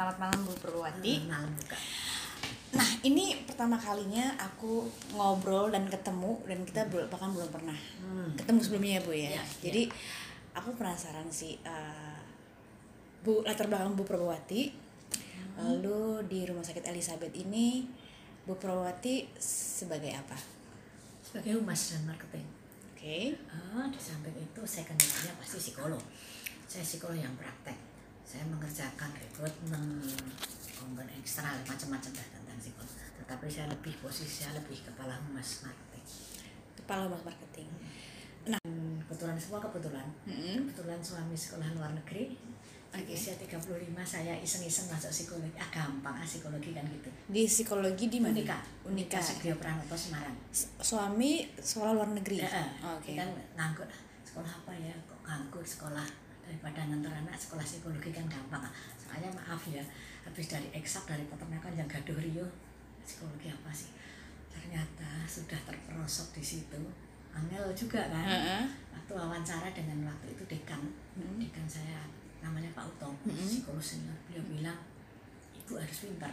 selamat malam Bu Purwati. malam juga Nah, ini pertama kalinya aku ngobrol dan ketemu dan kita belum bahkan belum pernah Hmm. ketemu sebelumnya ya Bu ya. Iya, Jadi aku penasaran sih eh, Bu latar belakang Bu Purwati. Lalu di Rumah Sakit Elizabeth ini Bu Purwati sebagai apa? sebagai humas dan marketing Oke. Ah, di samping itu saya kenalnya pasti psikolog saya psikolog yang praktek saya mengerjakan rekrutmen komponen eksternal macam-macam dah tentang psikolog tetapi saya lebih posisi saya lebih kepala humas marketing Kepala Humas Marketing. Hmm, kebetulan semua kebetulan Mm-mm. kebetulan suami sekolah luar negeri Oke. usia 35 saya iseng-iseng masuk psikologi ah gampang ah psikologi kan gitu Di psikologi di mana? Unika Unika. Sugio Pranoto Semarang Suami sekolah luar negeri. Ya, Oke. kan nganggur "Ah, sekolah apa ya kok nganggur sekolah daripada ngantar anak sekolah psikologi kan gampang. Soalnya maaf ya habis dari eksak dari peternakan yang gaduh rio psikologi apa sih? Ternyata sudah terperosok di situ angel juga kan? Heeh. waktu wawancara dengan waktu itu dekan Hmm. dekan saya namanya Pak Utom Mm-mm. psikolog senior beliau bilang ibu harus pintar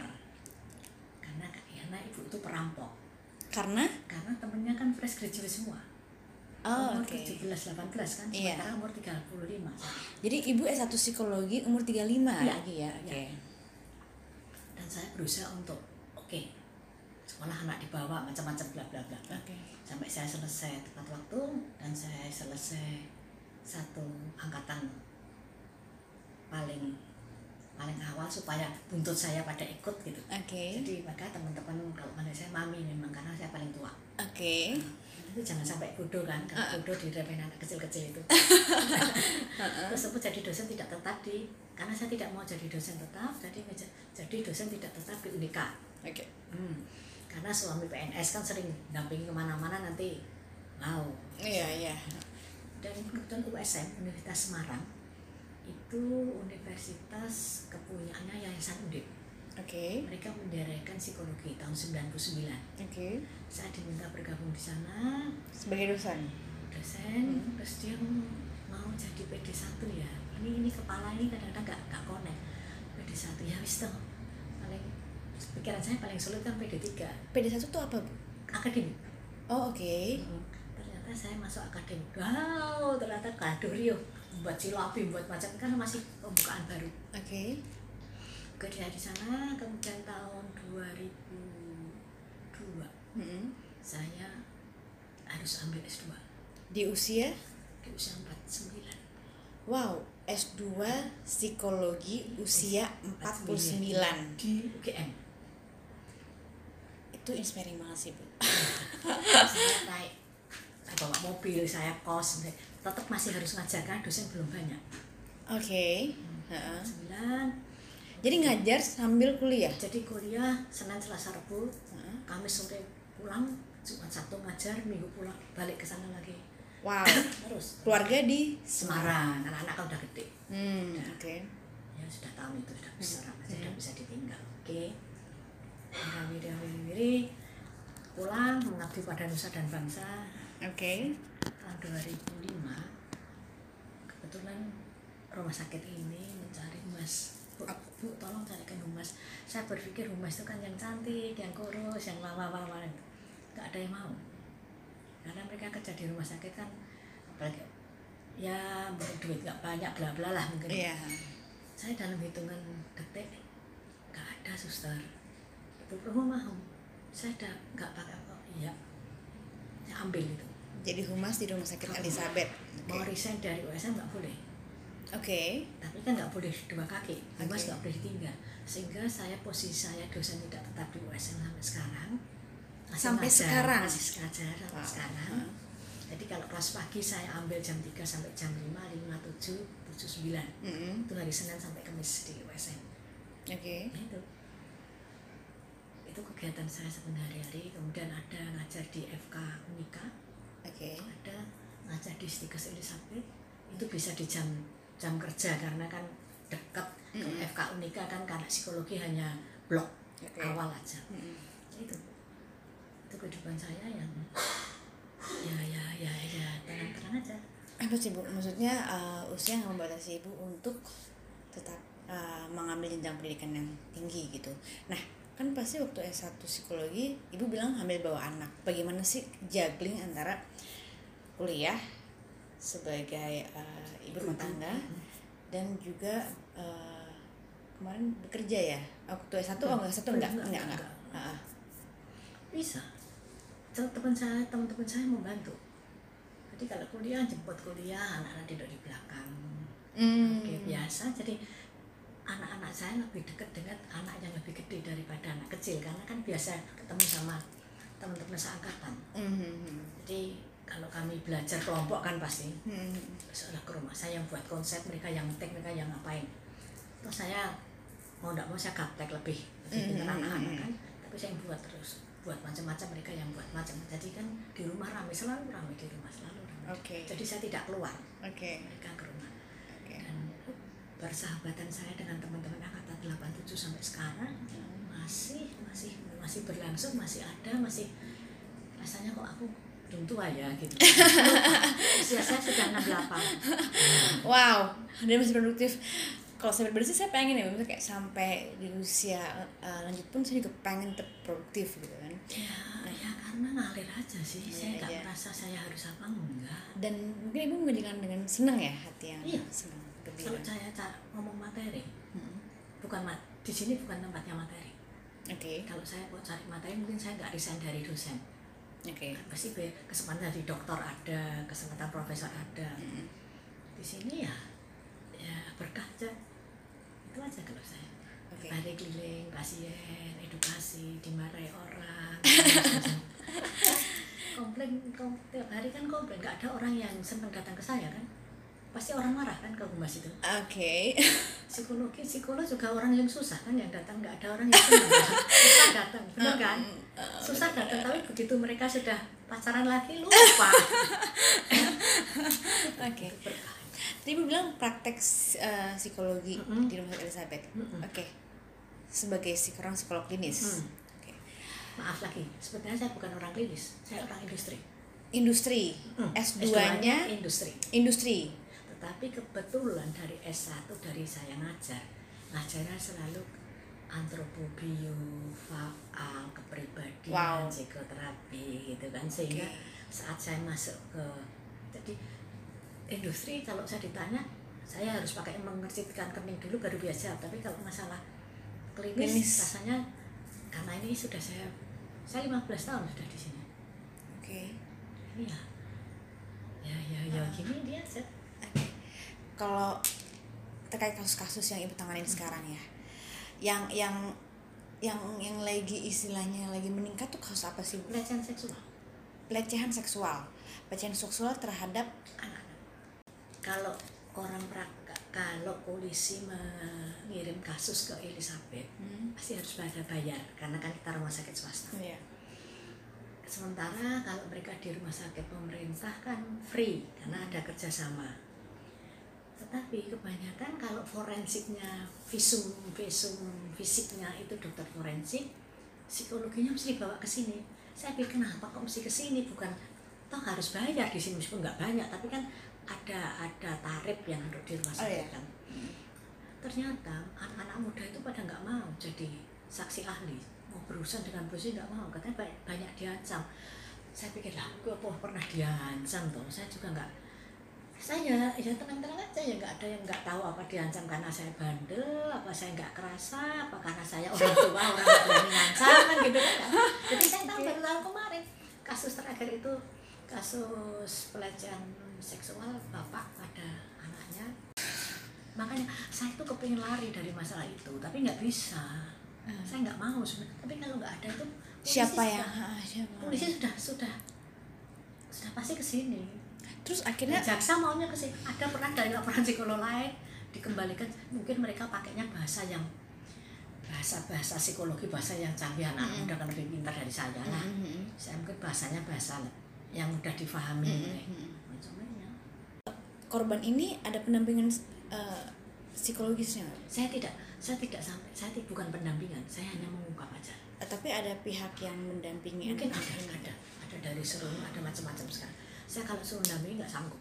karena karena ibu itu perampok. Karena? Karena temennya kan fresh graduate semua Oh, umur oke. 17 18 kan Iya. sementara umur 35 Jadi ibu S1 psikologi umur 35 Iya. lagi ya. Oke. Iya. dan saya berusaha untuk oke sekolah anak dibawa macam-macam bla bla bla Oke. sampai saya selesai tepat waktu dan saya selesai satu angkatan paling paling awal supaya buntut saya pada ikut gitu Oke. jadi maka teman-teman kalau manggil saya mami memang karena saya paling tua Oke. Itu jangan sampai bodoh kan kalau bodoh diremehin anak kecil-kecil itu terus aku jadi dosen tidak tetap di karena saya tidak mau jadi dosen tetap jadi jadi dosen tidak tetap di Unika Oke. Hmm. karena suami PNS kan sering dampingi ke mana-mana nanti mau Iya, iya. dan kebetulan USM Universitas Semarang itu universitas kepunyaannya Yayasan Undip Oke. mereka mendayakan psikologi tahun 99 Oke. saya diminta bergabung di sana Sebagai dosen. dosen terus dia mau jadi PD1 ya ini ini kepala ini kadang-kadang gak, gak connect PD1 ya wis toh paling pikiran saya paling sulit kan PD3 PD1 itu apa, Bu? akademik Oh, oke. ternyata saya masuk akademik wow ternyata gaduh Rio buat silapi buat macam kan masih pembukaan baru Oke. Kerja di sana kemudian tahun 2002 Mm-mm. saya harus ambil S2 Di usia di usia 49 wow, S2 psikologi usia 49. di UGM Itu inspiring banget sih, Bu. saya naik bawa mobil saya kos tetap masih harus ngajar kan dosen belum banyak Oke. Heeh. sembilan Jadi ngajar sambil kuliah. jadi kuliah senin selasa rabu Heeh. kamis sore pulang jumat sabtu ngajar minggu pulang balik ke sana lagi Wow. terus Keluarga di Semarang anak-anak kan udah gede Hmm, oke. ya sudah tahun itu sudah besar Hmm. sudah bisa ditinggal oke wiri wiri wiri pulang mengabdi pada nusa dan bangsa Oke. tahun 2005 kebetulan rumah sakit ini mencari humas bu, tolong carikan humas. Saya berpikir humas itu kan yang cantik yang kurus yang wawa-wawa itu. Nggak ada yang mau. Karena mereka kerja di rumah sakit kan apalagi ya duit nggak banyak bla bla lah mungkin. Iya. saya dalam hitungan detik nggak ada suster. Itu perlu mau. Saya udah nggak pakai apa iya. Saya ambil itu. Jadi humas di Rumah Sakit Elizabeth. mau Oke. resign dari USM nggak boleh Oke. tapi kan nggak boleh dua kaki Oke. nggak boleh ditinggal sehingga saya posisi saya dosen tidak tetap di USM sampai sekarang Masih Sampai ngajar, sekarang? masih ngajar sampai Wow. sekarang Heeh. jadi kalau kelas pagi saya ambil jam 3 sampai jam 5, 5, 7, 7, 9 Mm-mm. itu hari Senin sampai Kamis di USM Oke. Nah, itu itu kegiatan saya sehari-hari kemudian ada ngajar di FK Unika Oke. ada ngajar di Stikes Elizabeth itu bisa di jam jam kerja karena kan dekat ke Mm-mm. FK Unika kan karena psikologi hanya blok Oke. awal aja Mm-mm. itu itu kehidupan saya yang ya ya ya ya tenang-tenang aja Apa sih Bu? Maksudnya uh, usia nggak membatasi Ibu untuk tetap uh, mengambil jenjang pendidikan yang tinggi gitu nah kan pasti waktu S1 psikologi ibu bilang hamil bawa anak bagaimana sih juggling antara kuliah sebagai uh, ibu rumah tangga dan juga uh, kemarin bekerja ya? Waktu S1 oh enggak satu enggak enggak enggak, enggak. Bisa. Teman saya teman-teman saya membantu jadi kalau kuliah jemput kuliah anak-anak tidur di belakang. Mm. Oke, biasa. Jadi anak-anak saya lebih dekat dengan anak yang lebih gede daripada anak kecil. Karena kan biasa ketemu sama teman-teman seangkatan. Mm-hmm. jadi kalau kami belajar kelompok kan pasti. Mm-hmm. seolah ke rumah. Saya yang buat konsep mereka yang ngetik mereka yang ngapain. Terus saya mau tidak mau saya gaptek lebih. Lebih pintar Mhm, anak-anak mhm. kan. Tapi saya yang buat terus. Buat macam-macam mereka yang buat macam jadi kan di rumah ramai selalu ramai di rumah selalu ramai Oke. jadi saya tidak keluar. Oke. Mereka ke rumah. Oke. Dan persahabatan saya dengan teman-teman angkatan 87 sampai sekarang masih masih masih berlangsung masih ada masih rasanya kok aku belum tua ya gitu. Usia saya sudah 68 wow dia masih produktif. Kalau saya pribadi sih saya pengen ya maksudnya kayak sampai di usia uh, lanjut pun saya juga pengen tetap produktif gitu kan. Ya ya karena ngalir aja sih. Ngalir saya nggak aja. merasa saya harus apa enggak. Dan mungkin ibu menjadikan dengan senang ya hati yang Iya. senang kalau saya ngomong materi. Hmm. bukan mat di sini bukan tempatnya materi. Oke. Kalau saya mau cari materi mungkin saya nggak resign dari dosen oke. Pasti be- kesempatan dari dokter ada kesempatan profesor ada. Mm. di sini ya ya berkah aja itu aja kalau saya. Oke. hari keliling pasien edukasi dimarahi orang. Komplain kom- tiap hari kan komplain. Nggak ada orang yang senang datang ke saya kan pasti orang marah kan ke humas itu. Oke. Psikologi psikolog juga orang yang susah kan yang datang nggak ada orang yang senang. Susah datang benar kan? Susah datang tapi begitu mereka sudah pacaran lagi lupa. Oke. Berkah. tadi ibu bilang praktek uh, psikologi Mm-mm. di rumah sakit Elizabeth. Mm-mm. oke. Sebagai seorang psikolog klinis. Hmm. oke. Maaf lagi sebenarnya saya bukan orang klinis saya orang industri. Industri. Hmm, S2-nya industri. industri tetapi kebetulan dari S1 dari saya ngajar ngajarnya selalu antropobio, faal, kepribadian, Wow. psikoterapi gitu kan sehingga Oke. saat saya masuk ke jadi industri kalau saya ditanya saya harus pakai mengercikan kening dulu baru biasa tapi kalau masalah klinis, Klinis. rasanya karena ini sudah saya saya 15 tahun sudah di sini oke iya ya ya ya gini dia saya. Kalau terkait kasus-kasus yang ibu tangani sekarang ya, yang yang yang yang lagi istilahnya lagi meningkat tuh kasus apa sih? Bu? pelecehan seksual Pelecehan seksual, pelecehan seksual terhadap anak-anak. Kalau orang pra- kalau polisi mengirim kasus ke Elizabeth hmm. pasti harus pada bayar karena kan kita rumah sakit swasta. Iya. Sementara kalau mereka di rumah sakit pemerintah kan free karena ada kerjasama. Tetapi kebanyakan kalau forensiknya visum visum fisiknya itu dokter forensik, psikologinya mesti dibawa ke sini. Saya pikir kenapa kok mesti ke sini bukan toh harus bayar di sini meskipun nggak banyak tapi kan ada ada tarif yang untuk di rumah Oh, sakit iya. kan. Ternyata anak-anak muda itu pada nggak mau jadi saksi ahli mau berurusan dengan polisi nggak mau katanya banyak, banyak diancam saya pikir lah gue pernah diancam toh saya juga nggak saya ya tenang-tenang aja ya nggak ada yang nggak tahu apa diancam karena saya bandel apa saya nggak kerasa apa karena saya orang tua orang nggak berani ngancam kan gitu kan jadi saya tahu baru tahu kemarin kasus terakhir itu kasus pelecehan seksual bapak pada anaknya. Makanya saya tuh kepingin lari dari masalah itu tapi nggak bisa. Saya nggak mau sebenarnya tapi kalau nggak ada itu Siapa yang ah, polisi sudah sudah sudah pasti ke sini Terus akhirnya jaksa maunya ke sini. Ada pernah dari laporan psikolog lain dikembalikan mungkin mereka pakainya bahasa yang bahasa bahasa psikologi bahasa yang canggih anak Mm-mm. muda kan lebih pintar dari saya lah. Mhm. saya mungkin bahasanya bahasa yang mudah difahami. Mhm. konsumennya korban ini ada pendampingan uh, psikologisnya? Saya tidak saya tidak sampai saya ti- bukan pendampingan saya hanya mengungkap aja. Eh, tapi ada pihak yang mendampingi mungkin ada ada ada dari seluruh ada macam-macam sekarang saya kalau suruh mendampingi nggak sanggup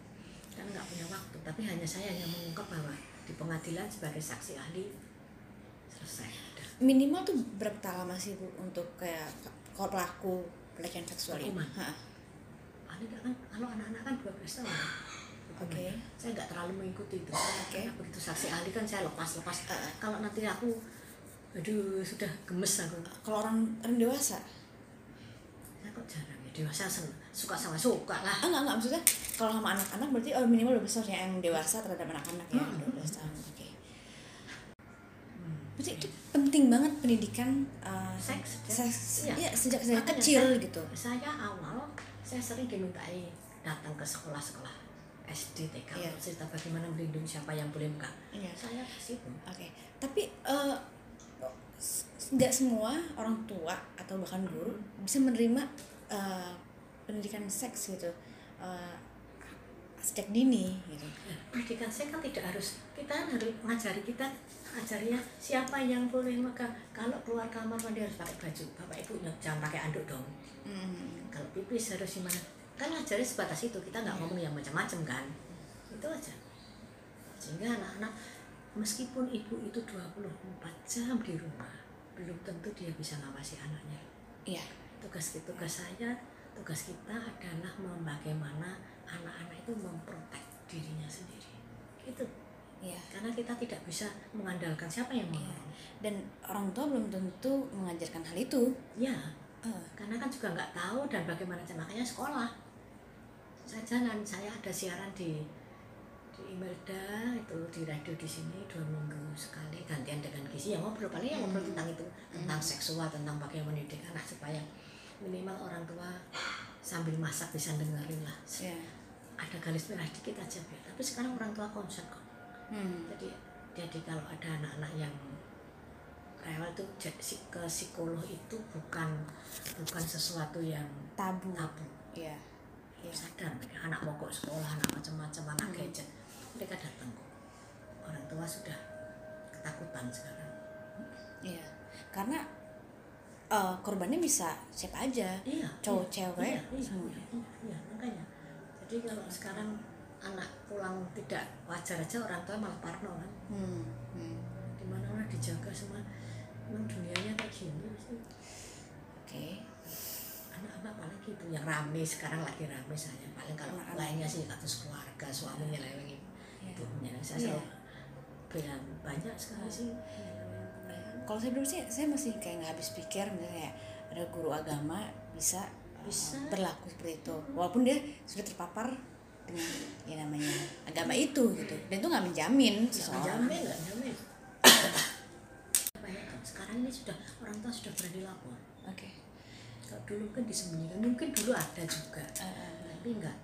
karena nggak punya waktu tapi hanya saya hanya mengungkap bahwa di pengadilan sebagai saksi ahli selesai minimal tuh berapa lama sih bu untuk kayak kalau pelaku pelecehan seksual ini? Ahli kan kalau anak-anak kan 12 tahun Oke. Hukumannya. saya nggak terlalu mengikuti itu Oke. Karena begitu saksi ahli kan saya lepas-lepas Ah. kalau nanti aku aduh sudah gemes aku Kalau orang orang dewasa? saya kok jarang ya dewasa sen- suka sama suka lah Ah, enggak enggak maksudnya kalau sama anak-anak berarti oh minimal 12 tahun ya yang dewasa terhadap anak-anak ya Hmm. 12 tahun. Oke. Berarti itu penting banget pendidikan uh, Seks, ya. seks Iya. ya, sejak sejak Makanya kecil saya- gitu. saya awal saya sering dimintai datang ke sekolah-sekolah SD TK untuk cerita bagaimana melindungi siapa yang boleh buka Iya. saya ke situ Oke, tapi eh, nggak semua orang tua atau bahkan guru bisa menerima eh, pendidikan seks gitu. Eh, sejak dini gitu. Pendidikan saya kan tidak harus kita harus mengajari kita ajarnya siapa yang boleh maka kalau keluar kamar mandi harus pakai baju. Bapak ibu jangan pakai anduk dong. Hmm. kalau pipis harus gimana? Kan ajarnya sebatas itu kita nggak ngomong yang macam-macam kan. Itu aja. Sehingga anak-anak meskipun ibu itu 24 jam di rumah belum tentu dia bisa ngawasi anaknya. Iya. tugas tugas saya tugas kita adalah bagaimana anak-anak itu memprotek dirinya sendiri gitu Iya. karena kita tidak bisa mengandalkan siapa yang mau Iya. Dan orang tua belum tentu mengajarkan hal itu. ya Eh, karena kan juga nggak tahu dan bagaimana makanya sekolah saya jalan saya ada siaran di di Imelda itu di radio di sini dua minggu sekali gantian dengan gizi yang ngobrol paling yang ngobrol Hmm. tentang itu tentang seksual tentang bagaimana mendidik anak supaya minimal orang tua sambil masak bisa dengerin lah Iya. ada garis merah dikit aja Bel. tapi sekarang orang tua concern kok Hmm. jadi jadi kalau ada anak-anak yang rewel tuh si- ke psikolog itu bukan bukan sesuatu yang Tabu. tabu Iya. Iya. sadar mereka anak mogok sekolah anak macam-macam anak Hmm. gadget mereka datang kok orang tua sudah ketakutan sekarang Iya. Karena eh, korbannya bisa siapa aja. iya Cowok, iya, cewek, iya, iya, semua. iya, iya, iya, makanya jadi kalau sekarang anak pulang tidak wajar aja orang tua malah parno kan Hmm. Hmm. di mana mana dijaga semua emang dunianya kayak gini sih Oke. anak-anak paling gitu yang rame sekarang lagi rame saya paling kalau Anak-anak. lainnya sih kasus keluarga suaminya leweng Iya. ibunya saya Iya. selalu bilang banyak sekali sih Kalau saya dulu sih, saya masih kayak nggak habis pikir misalnya ada guru agama bisa uh, Bisa. berlaku seperti itu, walaupun dia sudah terpapar dengan ya namanya agama itu gitu, dan itu nggak menjamin nggak seseorang. jamin nggak jamin banyak kan sekarang ini sudah orang tua sudah berani lapor Oke. kalau dulu kan disembunyikan mungkin dulu ada juga Eh, tapi enggak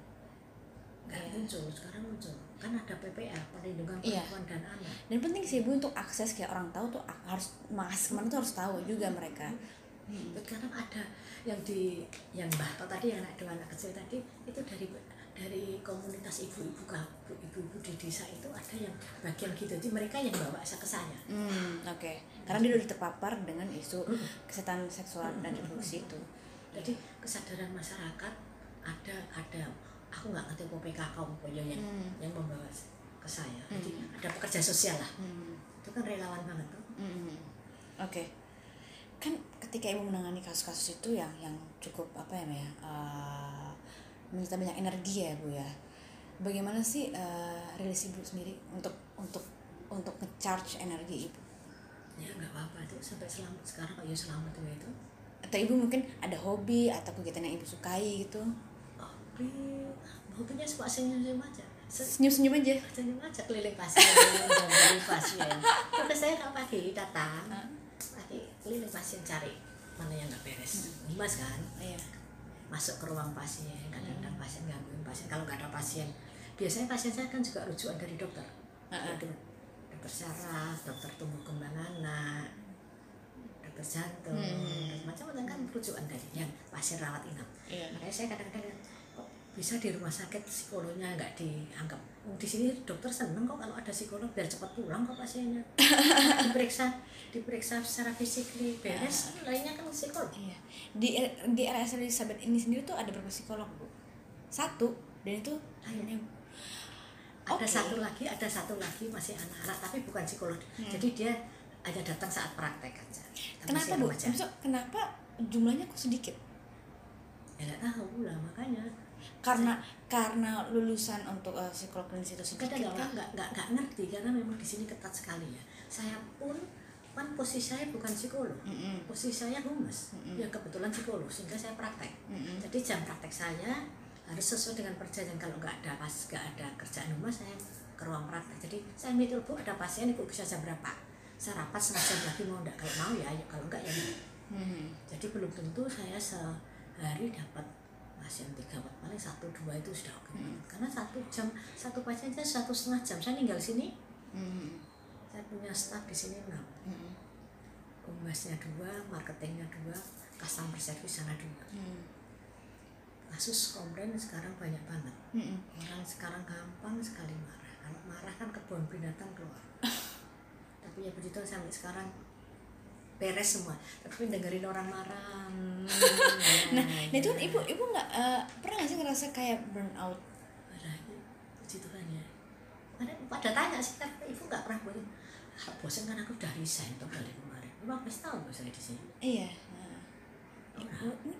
Iya. muncul sekarang muncul kan ada PPA perlindungan Iya. perempuan dan anak dan penting sih bu untuk akses kayak orang tahu tuh harus mas ke mana tuh harus tahu juga mereka. sekarang ada yang di yang Mbah Toto tadi yang anak dua anak kecil tadi itu dari dari komunitas ibu-ibu ibu-ibu di desa itu ada yang bagian gitu jadi mereka yang bawa saya ke saya Hmm, oke. Karena dia udah terpapar dengan isu kesehatan seksual dan reproduksi itu. jadi kesadaran masyarakat ada ada aku nggak ngerti apa PKK ya yang Hmm. yang membawa ke saya jadi Hmm. ada pekerja sosial lah Hmm. itu kan relawan banget tuh Hmm. Oke. Kan ketika ibu menangani kasus-kasus itu yang yang cukup apa ya, ya? eh, menyita banyak energi ya, Bu ya. Bagaimana sih eh, rilis ibu sendiri untuk untuk untuk ngecharge energi ibu? ya nggak apa-apa itu sampai selamat sekarang kok ya selamat tuh itu Atau ibu mungkin ada hobi atau kegiatan yang ibu sukai gitu? Hobi hobinya suka senyum-senyum aja. Se- Senyum-senyum aja. senyum aja keliling pasien keliling pasien terus saya kalau pagi datang. Pagi keliling pasien cari mana yang nggak beres. Mas kan? Iya. masuk ke ruang pasien kadang-kadang pasien gangguin pasien. Kalau nggak ada pasien biasanya pasien saya kan juga rujukan dari dokter. Heeh. dokter, dokter saraf dokter tumbuh kembang anak dokter jantung Hmm. macam-macam kan rujukan dari yang pasien rawat inap. Iya. makanya saya kadang-kadang bisa di rumah sakit psikolognya nggak dianggap Oh, di sini dokter seneng kok kalau ada psikolog biar cepat pulang kok pasiennya diperiksa diperiksa secara fisik beres lainnya kan psikolog Iya. Di di RS Elizabeth ini sendiri tuh ada berapa psikolog, Bu? Satu. Dan itu hanya ada Oke. satu lagi ada satu lagi masih anak-anak tapi bukan psikolog Hmm. jadi dia hanya datang saat praktek aja kenapa bu. Maksud, kenapa jumlahnya kok sedikit ya nggak tahu lah makanya karena karena lulusan untuk eh, psikolog klinis itu kah? orang nggak nggak nggak ngerti karena memang di sini ketat sekali ya saya pun kan posisi saya bukan psikolog Mm-mm. posisi saya humas Mm-mm. yang kebetulan psikolog sehingga saya praktek Mm-mm. jadi jam praktek saya harus sesuai dengan perjanjian kalau nggak ada pas nggak ada kerjaan rumah saya ke ruang praktek jadi saya minta bu ada pasien ibu bisa jam berapa saya rapat setengah jam lagi mau enggak kalau mau ya ayo kalau enggak ya enggak. Mhm. jadi belum tentu saya sehari dapat pasien tiga paling satu dua itu sudah oke Hmm. karena satu jam satu pasien saja satu setengah jam. Saya tinggal sini. Mhm. saya punya staff di sini enam humasnya dua marketingnya dua customer service sana dua. Mhm. kasus komplain sekarang banyak banget. Mhm. orang sekarang gampang sekali marah. Kalau marah kan kebun binatang keluar. Tapi ya begitu sampai sekarang beres semua. Tapi dengerin orang marah. Hmm, nah ya, nah itu kan ibu ibu nggak eh, pernah nggak sih ngerasa kayak burnout? Puji Tuhan ya. Pada, pada tanya sih tapi ibu nggak pernah bosan kalau bosan kan aku udah resign tuh dari kemarin. 15 tahun loh saya di sini. Iya Nah, ibu ini,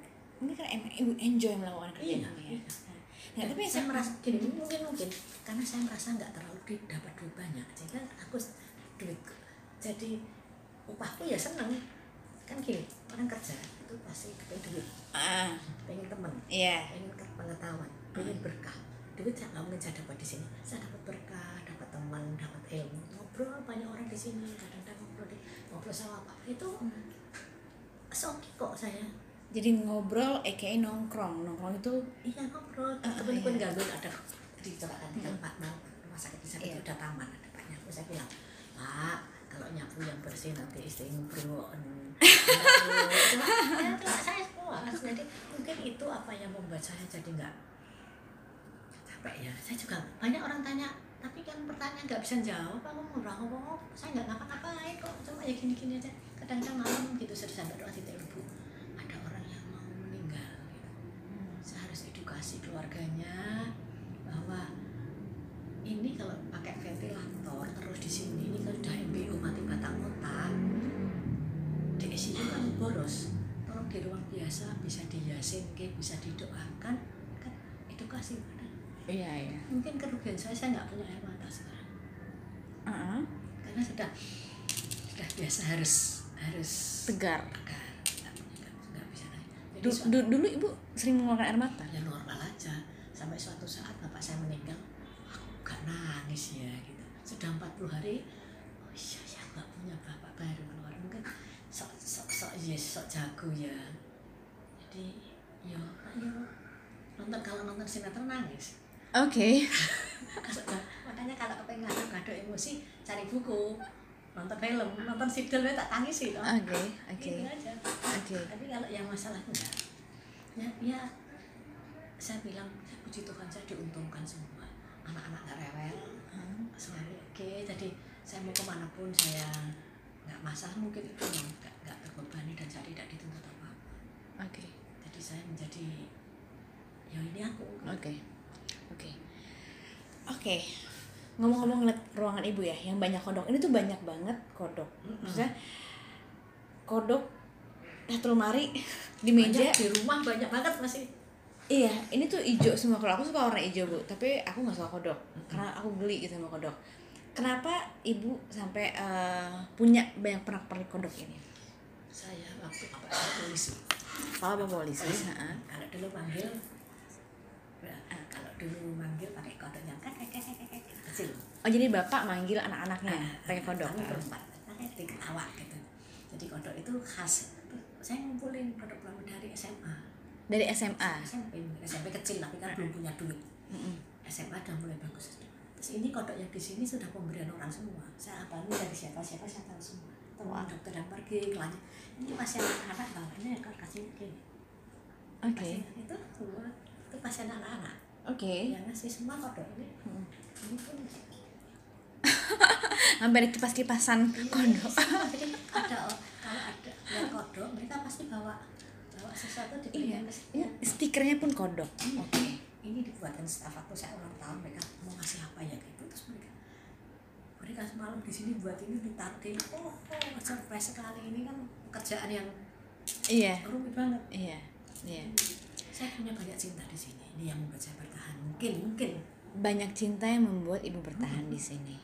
ini kan emang ibu enjoy melakukan kerjaan Iya, ini ya. iya. nah tapi saya saya merasa gini mungkin mungkin. Karena saya merasa nggak terlalu dapat duit banyak. Sehingga aku duit. Jadi upahku ya seneng. Kan gini orang kerja itu pasti pengen duit. Ah. Pengen temen iya. pengen pengetahuan pengen berkah. Duit saya nggak mungkin saya dapat di sini. Saya dapat berkah dapat teman dapat ilmu. Ngobrol banyak orang di sini kadang-kadang ngobrol di ngobrol sama apa. Itu oke kok saya. Jadi ngobrol aka nongkrong. Nongkrong itu Iya ngobrol. Ah, Temen pun iya. gangguin ada di Hmm. tempat mau rumah sakit di sana Iya. itu ada taman ada banyak. Terus saya bilang, Pak, kalau nyapu yang bersih nanti istri ngobrol. Cuma ya, cuma saya puas. Jadi mungkin itu apa yang membuat saya jadi nggak capek ya. Saya juga banyak orang tanya, tapi kan pertanyaan nggak bisa jawab. Aku ngobrol ngomong, saya nggak ngapa-ngapain kok. Cuma ya gini-gini aja. Kadang-kadang malam gitu saya sampai doa di ibu. Ada orang yang mau meninggal. Gitu saya harus edukasi keluarganya bahwa ini kalau pakai ventilator terus di sini kan boros tolong di ruang biasa bisa diyasin bisa didoakan. Kan edukasi pada iya iya. Mungkin kerugian saya saya nggak punya air mata sekarang. Ah, karena sudah sudah biasa harus harus tegar. tegar. Nggak bisa jadi Du- du- dulu ibu sering mengeluarkan air mata? Ya normal aja. Sampai suatu saat bapak saya meninggal aku gak nangis ya gitu. Sudah 40 hari oh iya ya nggak punya bapak baru. mungkin sok yes sok jago ya. Jadi yo yo nonton kalau nonton sinetron nangis. Oke. Kalau- makanya kalau kepengen ngadu-ngadu emosi cari buku. Nonton film nonton sidol tak tangis sih loh oke oke. Gitu oke. Tapi kalau yang masalah enggak ya, ya saya bilang saya puji Tuhan saya diuntungkan semua. Anak-anak nggak rewel. Hmm. oke jadi saya mau ke mana pun saya nggak masalah mungkin itu yang nggak nggak terbebani dan saya tidak dituntut apa apa oke jadi saya menjadi ya ini aku Oke, oke, oke. Ngomong-ngomong ngeliat ruangan ibu ya, yang banyak kodok. Ini tuh banyak banget kodok. Maksudnya kodok satu lemari di meja. Banyak, di rumah banyak banget masih Iya, ini tuh hijau semua. Kalau aku suka warna hijau bu, tapi aku nggak suka kodok karena aku geli gitu sama kodok. Kenapa ibu sampai eh, punya banyak pernak pernik kodok ini? Saya waktu apa? Polisi Kalau bapak polisi, heeh. kalau dulu manggil ya, kalau dulu manggil pakai kodok yang kakek kakek kakek kecil. Oh jadi bapak manggil anak-anaknya Ah, pakai kodok. kami berempat. Pakai diketawa gitu. Jadi kodok itu khas. Saya ngumpulin kodok kodok dari SMA Dari SMA. SMP SMP kecil tapi kan belum punya duit. SMA udah mulai bagus. Terus ini kodok yang di sini sudah pemberian orang semua. Saya apalagi dari siapa siapa saya tahu semua teman dokter yang pergi kelanjut ini pasien anak-anak bawahnya kalau kasih Oke, Pasien itu semua itu pasien anak-anak oke. yang ngasih semua kodok ini Hmm. ini pun ada kipas-kipasan kodok. Semua. jadi ada kalau ada yang kodok mereka pasti bawa bawa sesuatu Iya, diberikan ke ini stikernya pun kodok. Oke. ini dibuatkan staf aku saya ulang tahun mereka mau ngasih apa ya gitu terus mereka mereka semalam di sini buat ini ditaruh di oh, oh surprise sekali. Ini kan pekerjaan yang iya. rumit banget. Iya iya. Saya punya banyak cinta di sini. Ini yang membuat saya bertahan. Mungkin mungkin. Banyak cinta yang membuat ibu bertahan di sini.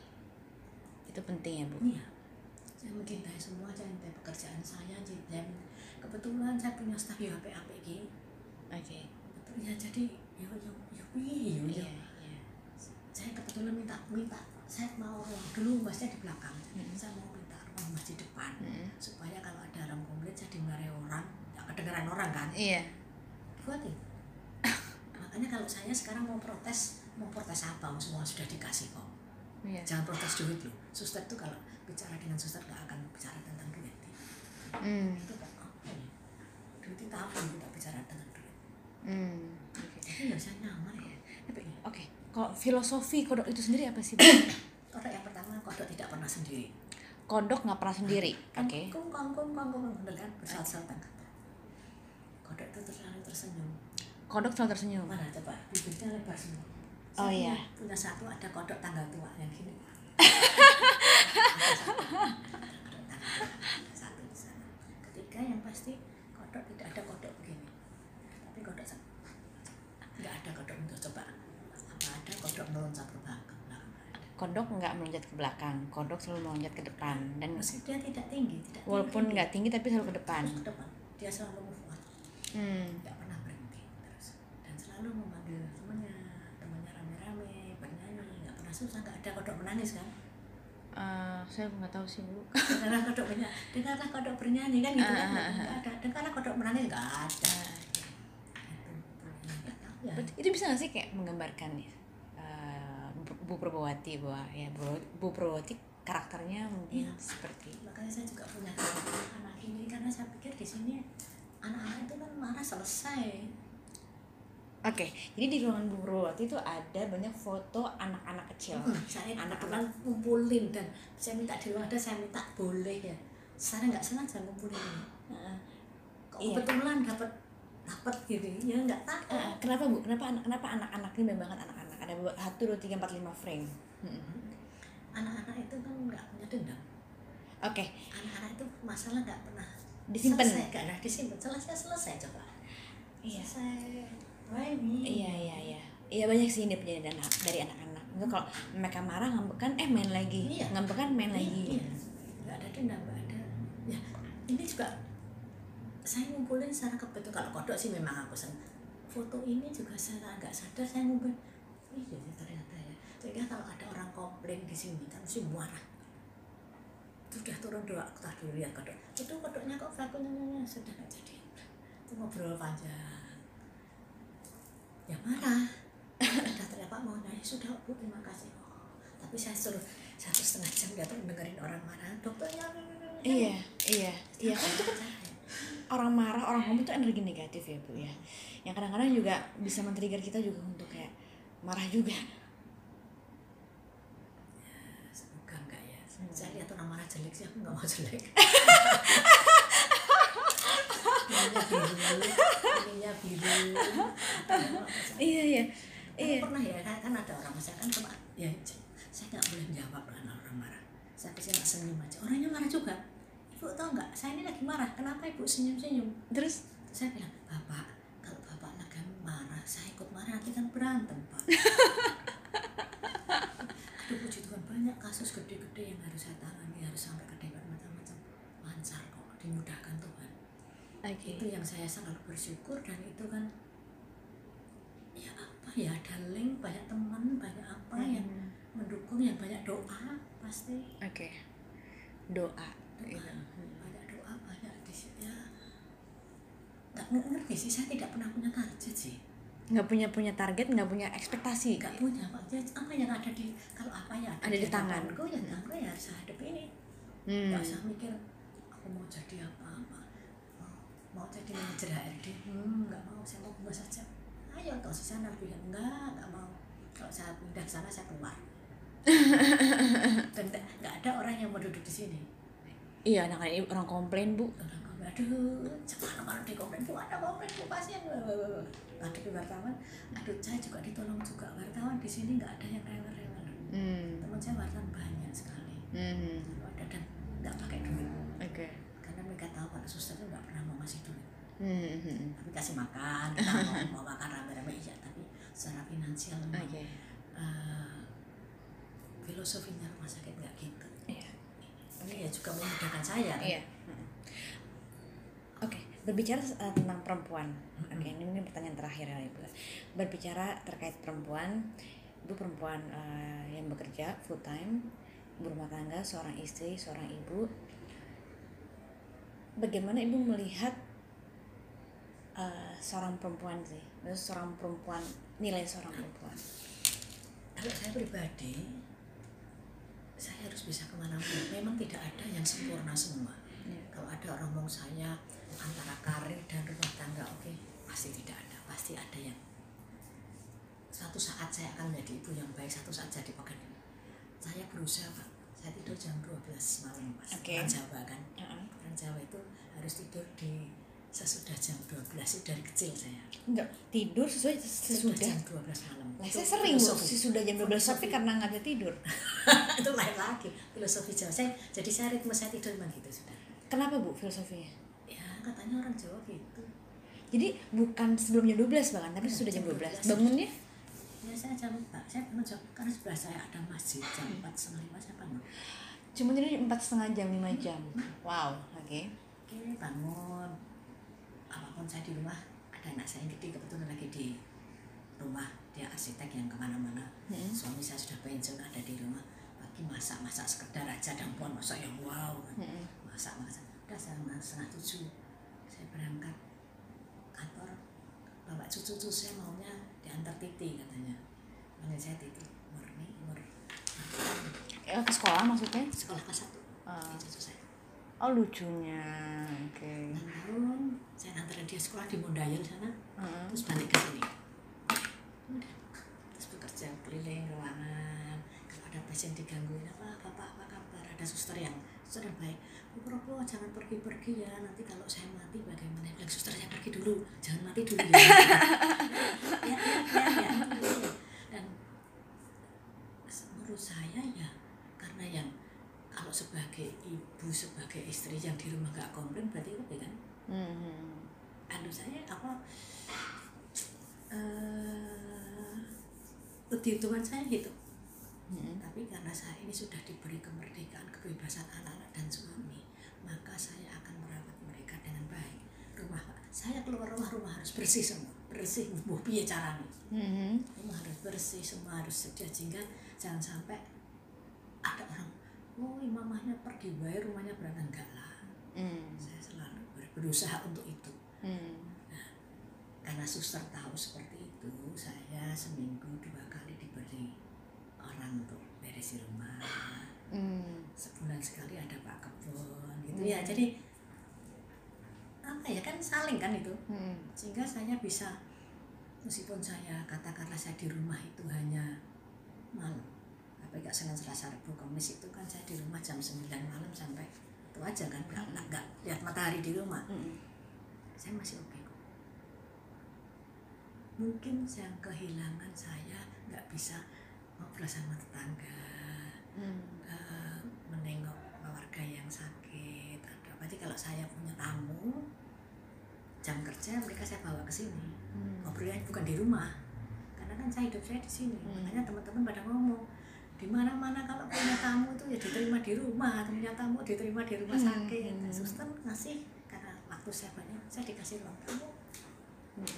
Itu penting ya bu. Iya. Saya mencintai semua saya mencintai pekerjaan saya dan kebetulan saya punya staf ya HP HP oke. Betul ya jadi ya, ya. iya iya. Saya kebetulan minta minta saya mau dulu masnya di belakang. Hmm. saya mau minta ruang masjid depan. Mm. supaya kalau ada orang komplit saya dimarahi orang. Ya kedengeran orang kan? Iya. Buatin makanya kalau saya sekarang mau protes mau protes apa? Semua sudah dikasih kok. Iya. Jangan protes duit loh. Suster tuh kalau bicara dengan suster gak akan bicara tentang duit. Hmm. itu kan apa ya? Duit itu apa yang kita bicara tentang duit? Hmm. oke tapi ya saya nyaman ya. Tapi, oke kalau filosofi kodok itu sendiri apa sih kodok yang pertama kodok tidak pernah sendiri. Kodok nggak pernah sendiri? Oke. kangkung kangkung kangkung bener kan bersatu-satu kodok itu terlalu tersenyum. Kodok selalu tersenyum? Mana coba? Bibirnya lebar semua. Oh, Saya iya. punya- satu ada kodok tanggal tua yang gini. Satu di sana ketiga yang pasti kodok tidak ada kodok begini. Tapi kodok nggak ada kodok untuk coba. apa ada kodok meloncat ke belakang kodok nggak melonjat ke belakang kodok selalu melonjat ke depan. Dan meski dia tidak tinggi tidak walaupun tinggi, nggak tinggi tapi selalu ke depan. Terus ke depan. Dia selalu move on. Hmm. nggak pernah berhenti terus. Dan selalu memanggil temannya temannya rame-rame bernyanyi nggak pernah susah nggak ada kodok menangis kan? Eh, saya nggak tahu sih bu. Dengarlah kodok bernyanyi. Dengarlah kodok bernyanyi kan? Gitu kan? Ah, ah, nggak ada. Dengarlah kodok menangis nggak ada. Ya. Itu bisa nggak sih kayak menggambarkan nih Bu- Probowati bahwa ya Bu, Bu Probowati karakternya mungkin Iya. seperti makanya saya juga punya anak ini karena saya pikir di sini anak-anak itu kan marah selesai Oke, jadi di ruangan Bu Probowati itu ada banyak foto anak-anak kecil. Hmm, saya Anak-anak. ngumpulin dan saya minta di ruang ada saya minta boleh ya saya nggak sengaja ngumpulin ini Heeh. kok Iya. kebetulan dapat dapat gitu ya nggak tahu kenapa bu? Kenapa anak kenapa anak-anak ini banget anak-anak? Ada satu dua tiga empat lima frame. Mm-mm. anak-anak itu kan nggak punya dendam Oke, anak-anak itu masalah nggak pernah disimpan. selesai nggak ada disimpan selesai selesai coba Iya. selesai Iya iya iya. Iya banyak sih ini punya anak dari anak-anak. Itu kalau mereka marah ngambek eh main lagi, Iya. ngambek kan main lagi. Iya, nggak ada dendam nggak ada ya ini juga saya ngumpulin secara kebetulan kalau kodok sih memang aku senang foto ini juga secara nggak sadar saya ngumpulin iya ya ternyata ya. Sehingga kalau ada orang komplain di sini kan mesti marah sudah turun dua kita dulu lihat kodok. Itu kodoknya kok vakumnya sudah nggak jadi. Itu ngobrol panjang. Ya marah sudah ternyata mau nanya sudah bu terima kasih. Oh, tapi saya suruh satu setengah jam dia tuh dengerin orang marah. Dokternya Iya iya iya kan itu kan orang marah orang ngomong itu energi negatif ya bu ya. Yang kadang-kadang juga bisa men-trigger kita juga untuk kayak marah juga. semoga enggak ya. Semoga. saya lihat orang marah jelek sih aku nggak mau jelek. Ininya biru ininya biru. Iya iya. Iya. pernah ya kan kan ada orang saya kan cuma ya saya nggak boleh menjawab karena orang marah. Saya bisa nggak senyum aja. Orangnya marah juga. Ibu tahu nggak saya ini lagi marah kenapa ibu senyum senyum Terus? Saya bilang bapak saya ikut marah nanti kan berantem pak aduh puji Tuhan banyak kasus gede-gede yang harus saya tangani harus sampai ke dewan macam-macam lancar kok dimudahkan Tuhan oke. itu yang saya sangat bersyukur dan itu kan ya apa ya ada link banyak teman banyak apa yang Hmm. mendukung yang banyak doa pasti Oke. Doa. doa Gitu. banyak doa banyak di ya nggak ngerti sih saya tidak pernah punya target sih Nggak punya punya target, nggak punya ekspektasi. nggak punya pak Ya, apa yang ada di kalau apa yang Ada di tangan. hadapanku, ya aku ya harus hadapi ini Hmm. nggak usah mikir aku mau jadi apa apa mau, mau jadi manajer HRD hmm, nggak mau saya mau buat saja ayo di sana lebih enggak nggak mau kalau saya pindah sana saya keluar dan nggak nggak ada orang yang mau duduk di sini Iya, anak ini orang komplain bu. orang aduh jangan kalau di komplain bu ada komplain bu pasien ada wartawan aduh saya juga ditolong juga wartawan di sini nggak ada yang rewel-rewel Hmm. teman saya wartawan banyak sekali Hmm. Ada dan nggak pakai duit Oke. karena mereka tahu kalau suster itu nggak pernah mau ngasih duit Hmm. hmm, tapi kasih makan kita mau, mau makan rame-rame iya tapi secara finansial memang Oke. eh, filosofinya rumah sakit nggak gitu Iya. ini ya juga memudahkan saya kan? Iya. Berbicara uh, tentang perempuan. Oke, ini, ini pertanyaan terakhir ya Ibu. Berbicara terkait perempuan, Ibu perempuan uh, yang bekerja full time, ibu rumah tangga, seorang istri, seorang ibu. Bagaimana Ibu melihat uh, seorang perempuan sih? Seorang perempuan, nilai seorang perempuan. kalau saya pribadi saya harus bisa ke mana-mana memang tidak ada yang sempurna semua Iya. kalau ada orang ngomong saya antara karir dan rumah tangga oke pasti tidak ada pasti ada yang suatu saat saya akan menjadi ibu yang baik satu saat jadi pekerja saya berusaha pak saya tidur jam 12 malam pas Oke. orang Jawa kan Uh-uh. orang Jawa itu harus tidur di sesudah jam 12 itu dari kecil saya Enggak, tidur sesuai sesudah sesudah. jam 12 malam Nah, Itu saya sering filosofi. sesudah jam 12 tapi karena nggak ada tidur. itu lain lagi filosofi Jawa saya jadi saya ritme saya tidur memang gitu sudah Kenapa Bu filosofinya? Ya katanya orang Jawa gitu Jadi bukan sebelum jam 12 bahkan, tapi Iya, sudah jam jam 12. Bangunnya? ya saya jam Pak, saya bangun jam karena sebelah saya ada masjid jam Hmm. empat setengah lima saya bangun Cuma tidur empat setengah jam, 5 jam. Wow, oke. oke bangun apa pun saya di rumah ada anak saya yang gede kebetulan lagi di rumah dia arsitek yang ke mana-mana Hmm. suami saya sudah pensiun ada di rumah pagi masak masak sekedar aja dan puan masak yang wow Hmm. masak masak udah setengah tujuh saya berangkat kantor bawa cucu-cucu saya maunya diantar titi katanya panggil saya titi murni umur Eh, ke sekolah maksudnya? sekolah kelas satu Ah. cucu saya Oh lucunya, oke. tahun saya antarin dia sekolah di Mondayel sana Heeh. terus balik ke sini terus bekerja keliling ruangan kalau ada pasien digangguin apa bapak apa ada suster yang suster yang baik. Bu Propo jangan pergi-pergi ya. Nanti kalau saya mati bagaimana? Bilang suster saya pergi dulu. Jangan mati dulu ya. Ya ya ya, ya. dan menurut saya ya karena yang kalau sebagai ibu sebagai istri yang di rumah gak komplain berarti oke kan? Hmm. anu saya apa eh hitungan saya gitu Hmm. tapi karena saya ini sudah diberi kemerdekaan kebebasan anak-anak dan suami maka saya akan merawat mereka dengan baik rumah saya keluar rumah rumah harus bersih semua bersih bu piye caranya Hmm. rumah harus bersih semua harus sedia sehingga jangan sampai ada orang oh mamahnya pergi baik rumahnya berantakan enggak lah Hmm. saya selalu ber- berusaha untuk itu Hmm. karena suster tahu seperti itu saya seminggu dua orang untuk beresin rumah Hmm. sebulan sekali ada pak kebun gitu Hmm. ya jadi apa ya kan saling kan itu Hmm. sehingga saya bisa meskipun saya katakanlah saya di rumah itu hanya malam tapi gak Senin Selasa Rabu Kamis itu kan saya di rumah jam 9 malam sampai itu aja kan nggak nggak- nggak lihat matahari di rumah Hmm. saya masih oke kok mungkin yang kehilangan saya nggak bisa ngobrol sama tetangga Hmm. eh, menengok keluarga yang sakit atau berarti kalau saya punya tamu jam kerja mereka saya bawa ke sini Hmm. ngobrolnya bukan di rumah karena kan saya hidup saya di sini Hmm. makanya teman-teman pada ngomong di mana-mana kalau punya tamu itu ya diterima di rumah punya tamu diterima di rumah Hmm. sakit Hmm. suster ngasih karena waktu saya banyak saya dikasih ruang tamu Hmm.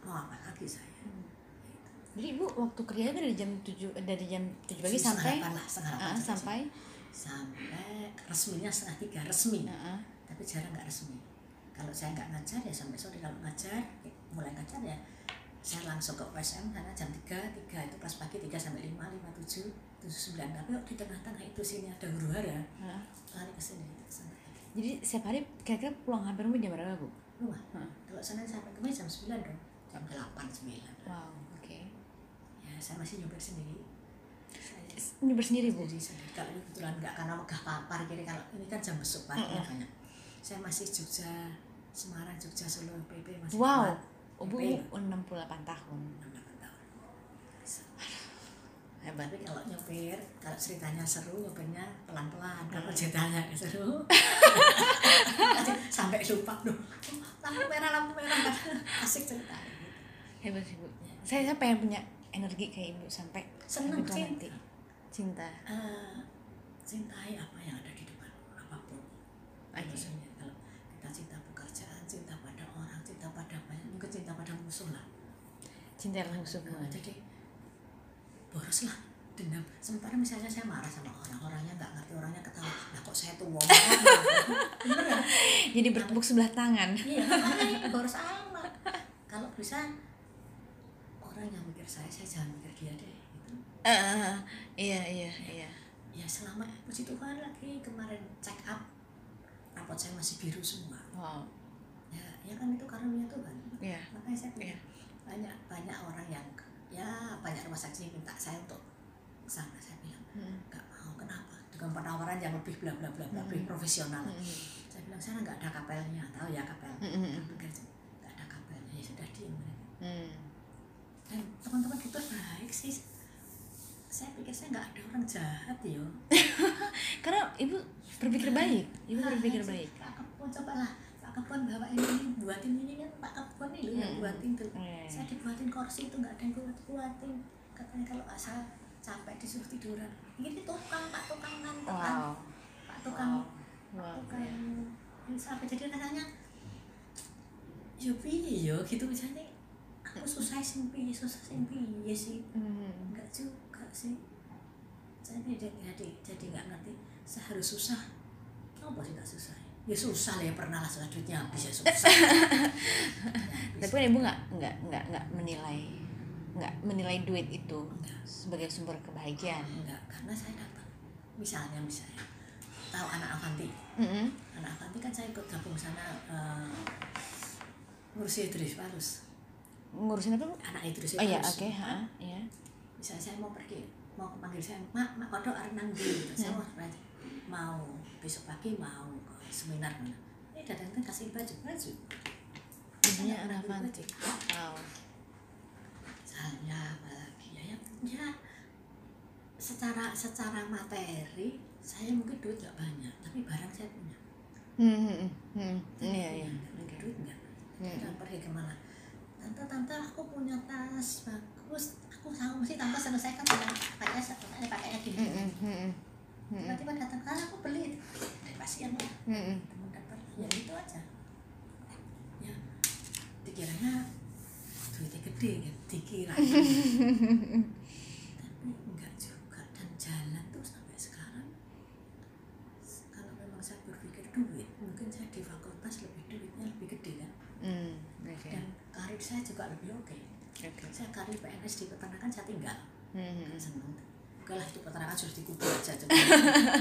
mau apa lagi saya Jadi ibu waktu kerja kan dari jam 7 dari jam 7 pagi Setengah sampai lah, setengah Ah, selesai. sampai sampai resminya setengah tiga resmi Heeh. tapi jarang nggak resmi kalau saya nggak ngajar ya sampai sore kalau ngajar eh, mulai ngajar ya saya langsung ke USM karena jam 3, 3 itu kelas pagi 3 sampai 5, 5, 7, 7, 9 tapi di tengah-tengah itu sini ada huru hara Heeh. lari ke sini. Jadi setiap hari kira-kira pulang hampir jam berapa bu? rumah Hah. kalau Senin sampai Kamis jam 9 dong jam 8, 9 Wow, ya saya masih nyopir sendiri. Saya Ini bersendiri bu? jadi sendiri. Kalau ini kebetulan nggak karena megah papar jadi kalau ini kan jam besuk parkirnya Mm-mm. banyak. Saya masih Jogja Semarang Jogja Solo PP masih wow. ibu PP 68 tahun. 68 tahun. Hebat. Tapi kalau nyopir kalau ceritanya seru nyopirnya pelan-pelan. Kalau ceritanya seru sampai lupa. Oh, lampu merah lampu merah asik cerita hebat sih bu. Saya, saya pengen punya energi kayak ibu sampai Seneng, sampai cinta. nanti. Cinta. Eh, cintai apa yang ada di depan apa pun. Maksudnya kalau kita cinta pekerjaan cinta pada orang cinta pada apa mungkin cinta pada musuh lah. Cinta yang semua Nah, jadi boros lah dendam. Sementara misalnya saya marah sama orang orangnya nggak ngerti orangnya ketawa. Lah kok saya tuh ngomong? Bener ya jadi bertepuk sebelah tangan. Iya makanya boros amat. Kalau bisa orang yang mikir saya saya jangan mikir dia deh gitu. Eh, iya iya iya ya selama puji Tuhan lagi kemarin check up rapot saya masih biru semua wow ya ya kan itu karunia Tuhan iya makanya saya Iya. bilang banyak banyak orang yang ya banyak rumah sakit minta saya untuk sana saya bilang Hmm. nggak mau kenapa dengan penawaran yang lebih bla bla bla bla lebih Hmm. profesional Hmm. saya bilang sana nggak ada kapelnya tahu ya kapel Hmm, hmm, nggak ada kapelnya ya sudah diam mereka Hmm. Dan teman-teman dokter baik sih saya pikir saya nggak ada orang jahat yo karena ibu berpikir baik ibu Ah, berpikir baik. Pak Kebon coba lah Pak Kebon bawa ini, buatin ini kan Pak Kebon ini loh yang Hmm. buatin tuh. iya. saya dibuatin kursi itu nggak ada yang buat buatin. Katanya kalau asal capek disuruh tiduran. Ini tukang Pak tukang kan? Tukang wow. Pak tukang wow. Wow. tukang sampai jadi rasanya yo piye yo? Gitu misalnya aku susah sing piye susah sing piye sih. Hmm. enggak juga sih. Saya tidak jadi jadi nggak ngerti. Saya harus susah. Apa sih nggak susah? Ya susah lah ya pernah lah duitnya habis ya susah. Tapi kan ibu nggak nggak nggak nggak menilai nggak menilai duit itu sebagai sumber kebahagiaan? Enggak karena saya dapat. Misalnya misalnya. Tahu anak Avanti? Mm-mm. anak Avanti kan saya ikut gabung sana eh, ngurusi Idris Palus ngurusin apa anak Idris oh iya oke ha iya. Misalnya saya mau pergi mau panggil saya mak mak kodok arep nang ndi?" gitu saya mau pergi. mau besok pagi mau ke seminar. Mana ini datang kan kasih baju baju. Ibunya Saya anak nggak beli panti baju. wow. Misalnya apalagi ya ya, ya secara secara materi saya mungkin duit nggak banyak tapi barang saya punya. Hmm hmm, hmm iya iya. oke duit nggak? Hmm. pergi ke mana tante tante aku punya tas bagus. Aku tahu mesti tante selesaikan dengan pakai pakainya pakainya gini Hmm, hmm, hmm, hmm, tiba-tiba datang ah aku beli dari pasien ya hmm, hmm. dapat ya itu aja. Ya dikiranya duitnya gede kan dikira tapi enggak juga dan jalan tuh sampai sekarang kalau memang saya berpikir duit mungkin saya di fakultas lebih duitnya lebih gede kan Hmm, oke dan karir saya juga lebih oke. Oke. Saya karir PNS di peternakan saya tinggal. Hmm, seneng. Oke lah itu peternakan sudah dikubur aja coba. Nggak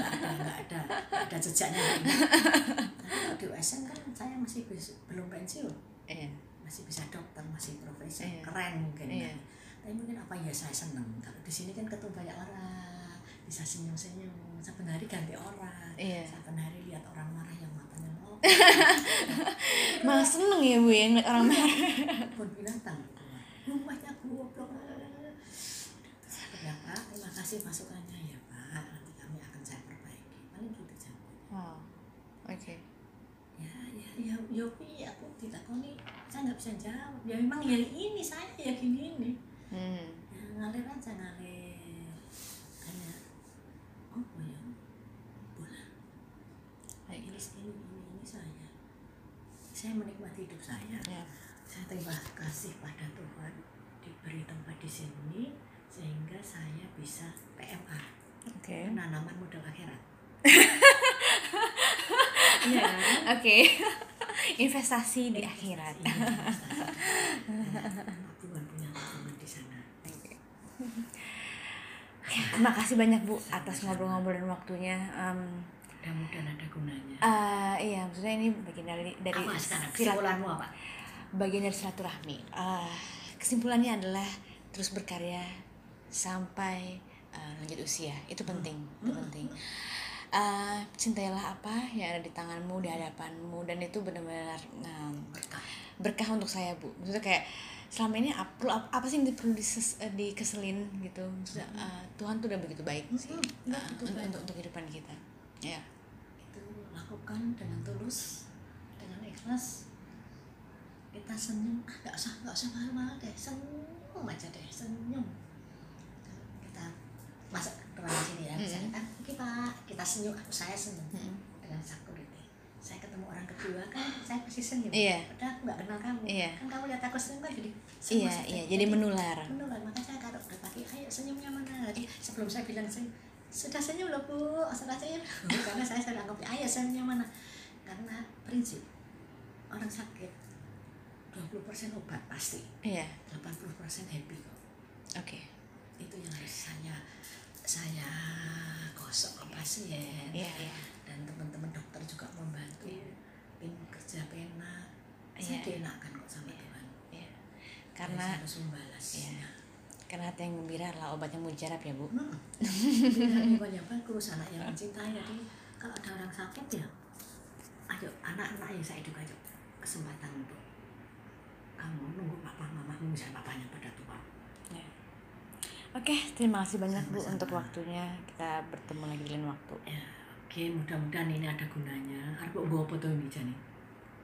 ada nggak ada nggak ada jejaknya tapi kalau di USN kan saya masih belum pensiun. Iya. Masih bisa dokter masih profesor. Iya. keren mungkin Iya. kan. tapi mungkin apa? Ya saya seneng. Kalau di sini kan ketemu banyak orang. Bisa senyum senyum saben hari ganti orang. Iya. saben hari lihat orang marah yang malah seneng ya bu ya ngeliat orang marah. Pun binatang rumahnya goblok. Ya pak terima kasih masukannya ya pak. Nanti kami akan saya perbaiki. Paling gitu jawabnya. Wow. Oke. Ya ya ya ya piye aku tidak koni saya nggak bisa jawab. Ya memang ya ini saya ya gini ini. Hmm. Ya, ngalir aja ngalir kayak oh ya bola baik ini ini ini ini saya saya menikmati hidup saya ya saya terima kasih pada Tuhan diberi tempat di sini sehingga saya bisa PMA oke penanaman modal akhirat Iya. Oke. Investasi di akhirat. Iya, investasi. Dan Tuhan punya tabungan di sana Terima kasih banyak Bu atas ngobrol-ngobrol dan waktunya. Em, mudah-mudahan ada gunanya. Eh, iya, maksudnya ini bagian dari dari apa sekarang? kesimpulanmu apa? bagian dari silaturahmi. Eh, kesimpulannya adalah terus berkarya sampai eh, lanjut usia. Itu penting, itu penting. uh, cintailah apa yang ada di tanganmu di hadapanmu dan itu benar-benar um, berkah. berkah untuk saya bu. Maksudnya kayak selama ini apa, apa, sih yang perlu dises, eh, dikeselin gitu? Maksudnya uh, Tuhan tuh udah begitu baik sih. Uh, untuk, untuk untuk kehidupan kita ya itu lakukan dengan tulus dengan ikhlas. Kita senyum ah nggak usah nggak usah mahal-mahal deh senyum aja deh senyum. Kita masuk ruangan sini ya misalnya kan oke pak. Kita senyum aku saya senyum. Mm-mm. dengan security saya ketemu orang kedua kan saya pasti senyum. Iya. padahal aku nggak kenal kamu. Iya. kan kamu lihat aku senyum kan jadi iya iya jadi menular. menular. Maka saya kalau udah pagi ayo senyumnya mana? Jadi sebelum saya bilang senyum sudah senyum loh bu. Sudah senyum karena saya sudah ngopi ayo senyumnya mana? Karena prinsip orang sakit 20% obat pasti. Iya. 80% happy kok. Oke. Itu yang harus saya saya gosok ke pasien. Iya iya. Dan teman-teman dokter juga membantu. Iya. tim kerja pena Iya. saya dienakan kok sama Tuhan. Iya. Saya karena harus membalasnya. Iya. Karena hati yang gembira adalah obatnya mujarab ya bu Hmm. Lingkungan yang bagus, anak yang mencintai. Jadi kalau ada orang sakit ya, ayo anak-anak yang saya juga ayo kesempatan untuk kamu nunggu papa mamamu misalnya papanya pada tua. Ya. Oke, terima kasih banyak Bu Sama-sama. untuk waktunya. Kita bertemu lagi lain waktu. Ya, oke mudah-mudahan ini ada gunanya. Arep gue apa tuh ini?